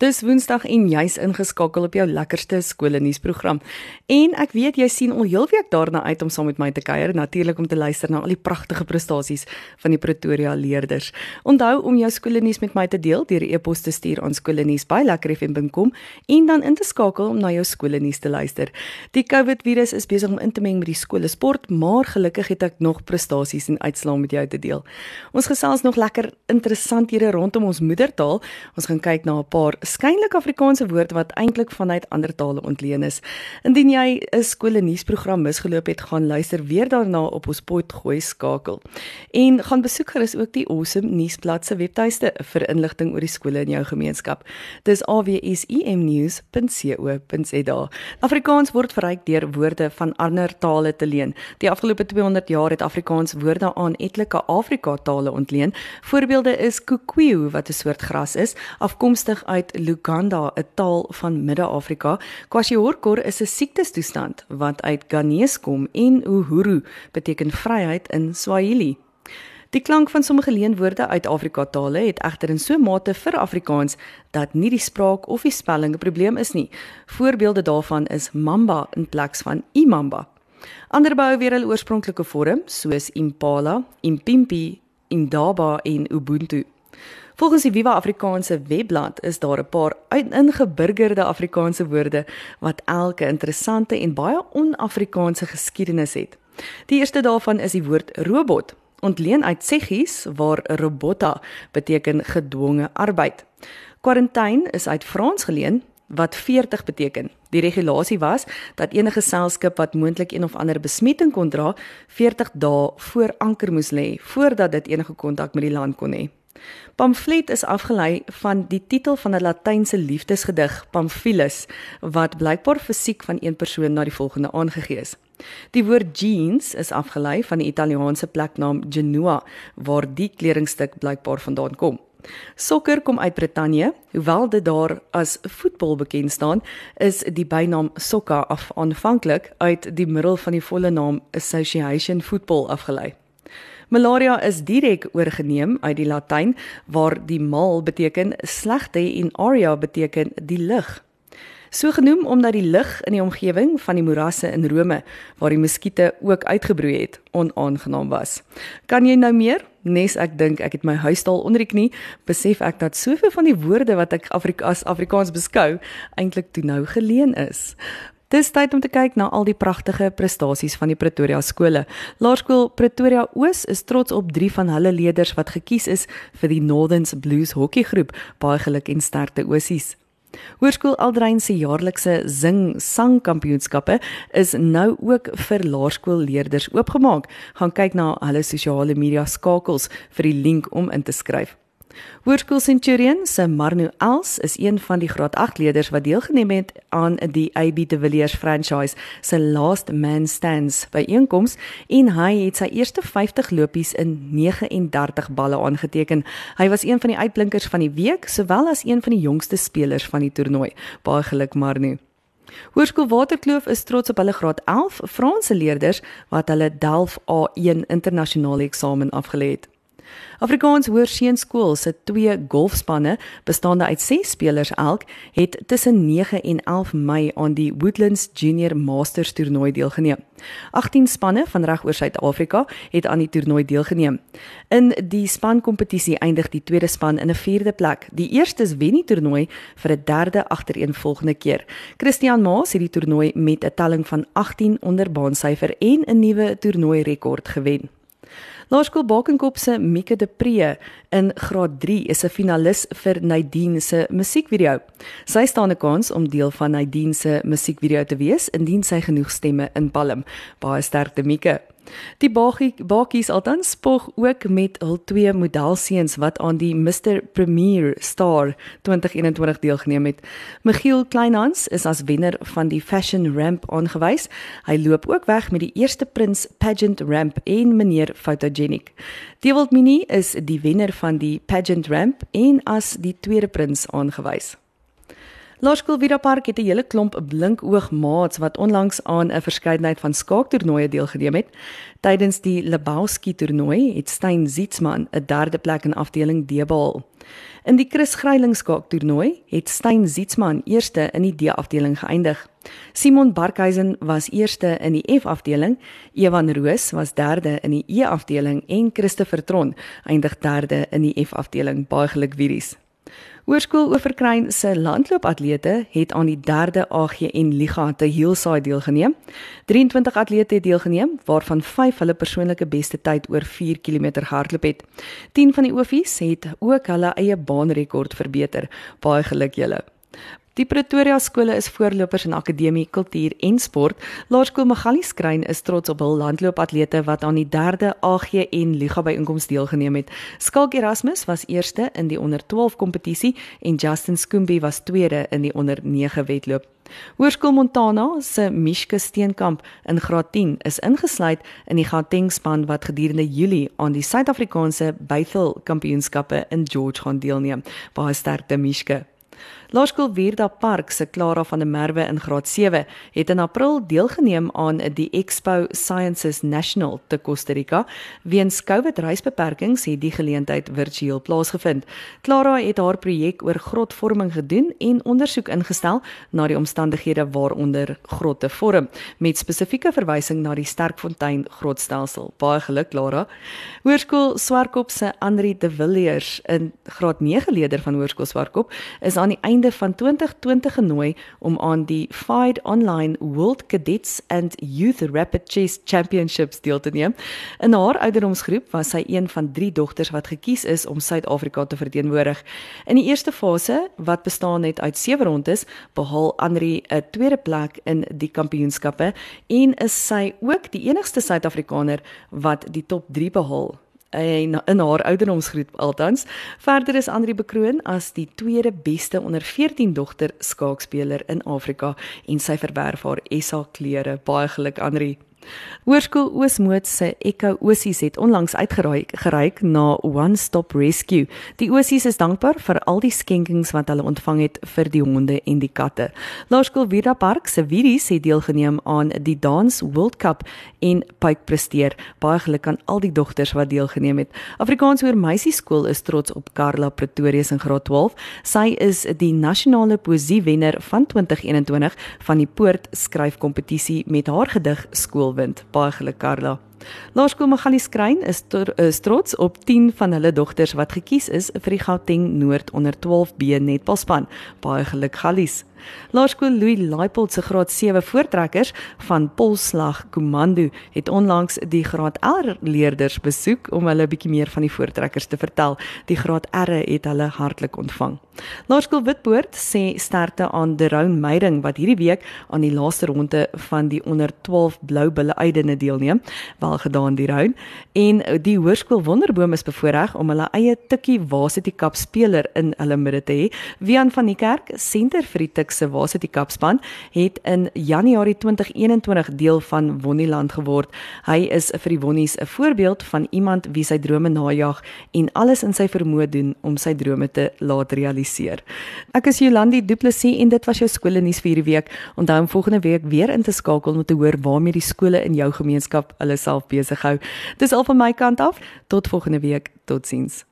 Dis Woensdag en jy's ingeskakel op jou lekkerste skoolnuusprogram. En ek weet jy sien al heel week daarna uit om saam met my te kuier, natuurlik om te luister na al die pragtige prestasies van die Pretoria leerders. Onthou om jou skoolnuus met my te deel deur 'n e-pos te stuur aan skoolnuus@lekkerfm.com en dan in te skakel om na jou skoolnuus te luister. Die COVID-virus is besig om in te meng met die skole sport, maar gelukkig het ek nog prestasies en uitslae met jou te deel. Ons gesels nog lekker interessanthede rondom ons moedertaal. Ons gaan kyk na 'n paar skynlik Afrikaanse woord wat eintlik vanuit ander tale ontleen is. Indien jy 'n skoolnuusprogram misgeloop het, gaan luister weer daarna op ons potgooi skakel. En gaan besoek gerus ook die Awesome nuusblad se webtuiste vir inligting oor die skole in jou gemeenskap. Dis awsimnews.co.za. Afrikaans word verryk deur woorde van ander tale te leen. Die afgelope 200 jaar het Afrikaans woorde aan etlike Afrika tale ontleen. Voorbeelde is kukuyu wat 'n soort gras is, afkomstig uit Luganda, 'n taal van Midde-Afrika. Kwashiorkor is 'n siektestoestand wat uit Ghanese kom en Uhuru beteken vryheid in Swahili. Die klank van sommige leenwoorde uit Afrika tale het egter in so mate vir Afrikaans dat nie die spraak of die spelling 'n probleem is nie. Voorbeelde daarvan is mamba in plaas van imamba. Ander bou weer hulle oorspronklike vorm, soos impala, impimpi, indaba en ubuntu. Volgens die Viva Afrikaanse webblad is daar 'n paar ingeburgerde Afrikaanse woorde wat elke interessante en baie on-Afrikaanse geskiedenis het. Die eerste daarvan is die woord robot, ontleen uit Seggies waar robotta beteken gedwonge arbeid. Quarantaine is uit Frans geleen wat 40 beteken. Die regulasie was dat enige geselskap wat moontlik een of ander besmetting kon dra, 40 dae voor anker moes lê voordat dit enige kontak met die land kon hê. Pamflet is afgelei van die titel van 'n Latynse liefdesgedig, Pamphilus, wat blykbaar fisiek van een persoon na die volgende aangegee is. Die woord jeans is afgelei van die Italiaanse pleknaam Genoa, waar die kledingstuk blykbaar vandaan kom. Sokker kom uit Brittanje, hoewel dit daar as voetbal bekend staan, is die bynaam sokka af aanvanklik uit die middel van die volle naam Association Football afgelei. Malaria is direk oorgeneem uit die Latyn waar die mal beteken slegte en aria beteken die lig. So genoem omdat die lig in die omgewing van die morasse in Rome waar die muskiete ook uitgebroei het, onaangenaam was. Kan jy nou meer? Nes ek dink ek het my huistaal onder die knie, besef ek dat soveel van die woorde wat ek Afrika as Afrikaans beskou eintlik toe nou geleen is. Dis tyd om te kyk na al die pragtige prestasies van die Pretoria skole. Laerskool Pretoria Oos is trots op 3 van hulle leerders wat gekies is vir die Northerns Blues hockeygroep. Baie geluk en sterkte Oosies. Hoërskool Aldrein se jaarlikse sing sang kampioenskappe is nou ook vir laerskoolleerders oopgemaak. Gaan kyk na hulle sosiale media skakels vir die link om in te skryf. Hoërskool Centurion se Marno Els is een van die graad 8 leerders wat deelgeneem het aan die AB de Villiers franchise se Last Man Stands by einkoms en hy het sy eerste 50 lopies in 39 balle aangeteken. Hy was een van die uitblinkers van die week sowel as een van die jongste spelers van die toernooi. Baie geluk Marno. Hoërskool Waterkloof is trots op hulle graad 11 Franse leerders wat hulle Delf A1 internasionale eksamen afgelê het. Afrikaans Hoërseunskool se twee golfspanne bestaande uit 6 spelers elk het tussen 9 en 11 Mei aan die Woodlands Junior Masters toernooi deelgeneem. 18 spanne van reg oor Suid-Afrika het aan die toernooi deelgeneem. In die spankompetisie eindig die tweede span in 'n vierde plek. Die eerstes wen die toernooi vir 'n derde agtereenvolgende keer. Christian Maas het die toernooi met 'n telling van 18 onder baansyfer en 'n nuwe toernooi rekord gewen. Laerskool Bakenkop se Mieke de Pre in graad 3 is 'n finalis vir Nadine se musiekvideo. Sy staan 'n kans om deel van Nadine se musiekvideo te wees indien sy genoeg stemme inpalm. Baie sterkte Mieke. Die Bakies altans spog ook met hul twee modelseuns wat aan die Mr Premier Star 2021 deelgeneem het. Michiel Kleinhans is as wenner van die Fashion Ramp aangewys. Hy loop ook weg met die eerste Prins Pageant Ramp en meneer Photogenic. Dewald Mini is die wenner van die Pageant Ramp en as die tweede prins aangewys. Laerskool Vida Park het 'n hele klomp blinkoogmaats wat onlangs aan 'n verskeidenheid van skaaktoernooie deelgeneem het. Tydens die Lebowski toernooi het Stein Zietsman 'n derde plek in afdeling D behaal. In die Chris Gryiling skaaktoernooi het Stein Zietsman eerste in die D afdeling geëindig. Simon Barkhuizen was eerste in die F afdeling, Evan Roos was derde in die E afdeling en Christopher Tron eindig derde in die F afdeling. Baie geluk vieries. Hoërskool Oeverkruin se landloopatlete het aan die 3de AGN Liga te Hillside deelgeneem. 23 atlete het deelgeneem, waarvan 5 hulle persoonlike beste tyd oor 4 km gehardloop het. 10 van die oefies het ook hulle eie baanrekord verbeter. Baie geluk julle. Die Pretoria skole is voorlopers in akademie, kultuur en sport. Laerskool Magali Skrein is trots op hul landloopatlete wat aan die 3de AGN Liga byeenkoms deelgeneem het. Skalk Erasmus was eerste in die onder 12 kompetisie en Justin Skoombie was tweede in die onder 9 wedloop. Hoërskool Montana se Mishke Steenkamp in graad 10 is ingesluit in die Gauteng span wat gedurende Julie aan die Suid-Afrikaanse Bethel Kampioenskappe in George gaan deelneem. Baie sterkte Mishke. Laerskool Wierda Park se Clara van der Merwe in graad 7 het in April deelgeneem aan die Expo Sciences National te Costa Rica. Weens COVID reisbeperkings het die geleentheid virtueel plaasgevind. Clara het haar projek oor grotvorming gedoen en ondersoek ingestel na die omstandighede waaronder grotte vorm met spesifieke verwysing na die Sterkfontein grotstelsel. Baie geluk Clara. Hoërskool Swartkop se Andri de Villiers in graad 9 leerder van Hoërskool Swartkop is aan die einde van 2020 genooi om aan die FIDE Online World Cadets and Youth Rapid Chess Championships deel te neem. In haar ouderdomsgroep was sy een van 3 dogters wat gekies is om Suid-Afrika te verteenwoordig. In die eerste fase, wat bestaan het uit 7 rondes, behaal Andri 'n tweede plek in die kampioenskappe en is sy ook die enigste Suid-Afrikaner wat die top 3 behaal en in haar ouderdomsgroep altans. Verder is Andri bekroon as die tweede beste onder 14 dogter skaakspeler in Afrika en sy verwerf haar SA klere. Baie geluk Andri. Hoërskool Oosmoed se Echo Osies het onlangs uitgereik gereik na One Stop Rescue. Die Osies is dankbaar vir al die skenkings wat hulle ontvang het vir die honde en die katte. Laerskool Vida Park se Wiries het deelgeneem aan die Dance World Cup en pyk presteer. Baie geluk aan al die dogters wat deelgeneem het. Afrikaans Hoër Meisie Skool is trots op Karla Pretorius in graad 12. Sy is die nasionale poesie wenner van 2021 van die Poort skryfkompetisie met haar gedig Skool Wind. Baie geluk Karla. Laerskool Magali Skrein is, is trots op 10 van hulle dogters wat gekies is vir die Gauteng Noord onder 12B netbalspan. Baie geluk Gallies. Laerskool Louis Laipold se graad 7 voortrekkers van Polslag Komando het onlangs die graad R leerders besoek om hulle 'n bietjie meer van die voortrekkers te vertel. Die graad R het hulle hartlik ontvang. Laerskool Witpoort sê sterkte aan Deroun Meiding wat hierdie week aan die laaste ronde van die onder 12 Blou Bulle Uitdene deelneem. Wel gedaan die Roun en die Hoërskool Wonderboom is bevoorreg om hulle eie tikkie Varsity Cup speler in hulle midde te hê. Wian van die Kerk, senter vir die se Varsity Cup span het in Januarie 2021 deel van Wonnieland geword. Hy is vir die Wonnies 'n voorbeeld van iemand wie sy drome najag en alles in sy vermoë doen om sy drome te laat realiseer. Ek is Jolandi Du Plessis en dit was jou skoolnuus vir hierdie week. Onthou om volgende week weer in te skakel om te hoor waarmee die skole in jou gemeenskap hulle self besig hou. Dis al van my kant af. Tot volgende week. Totsiens.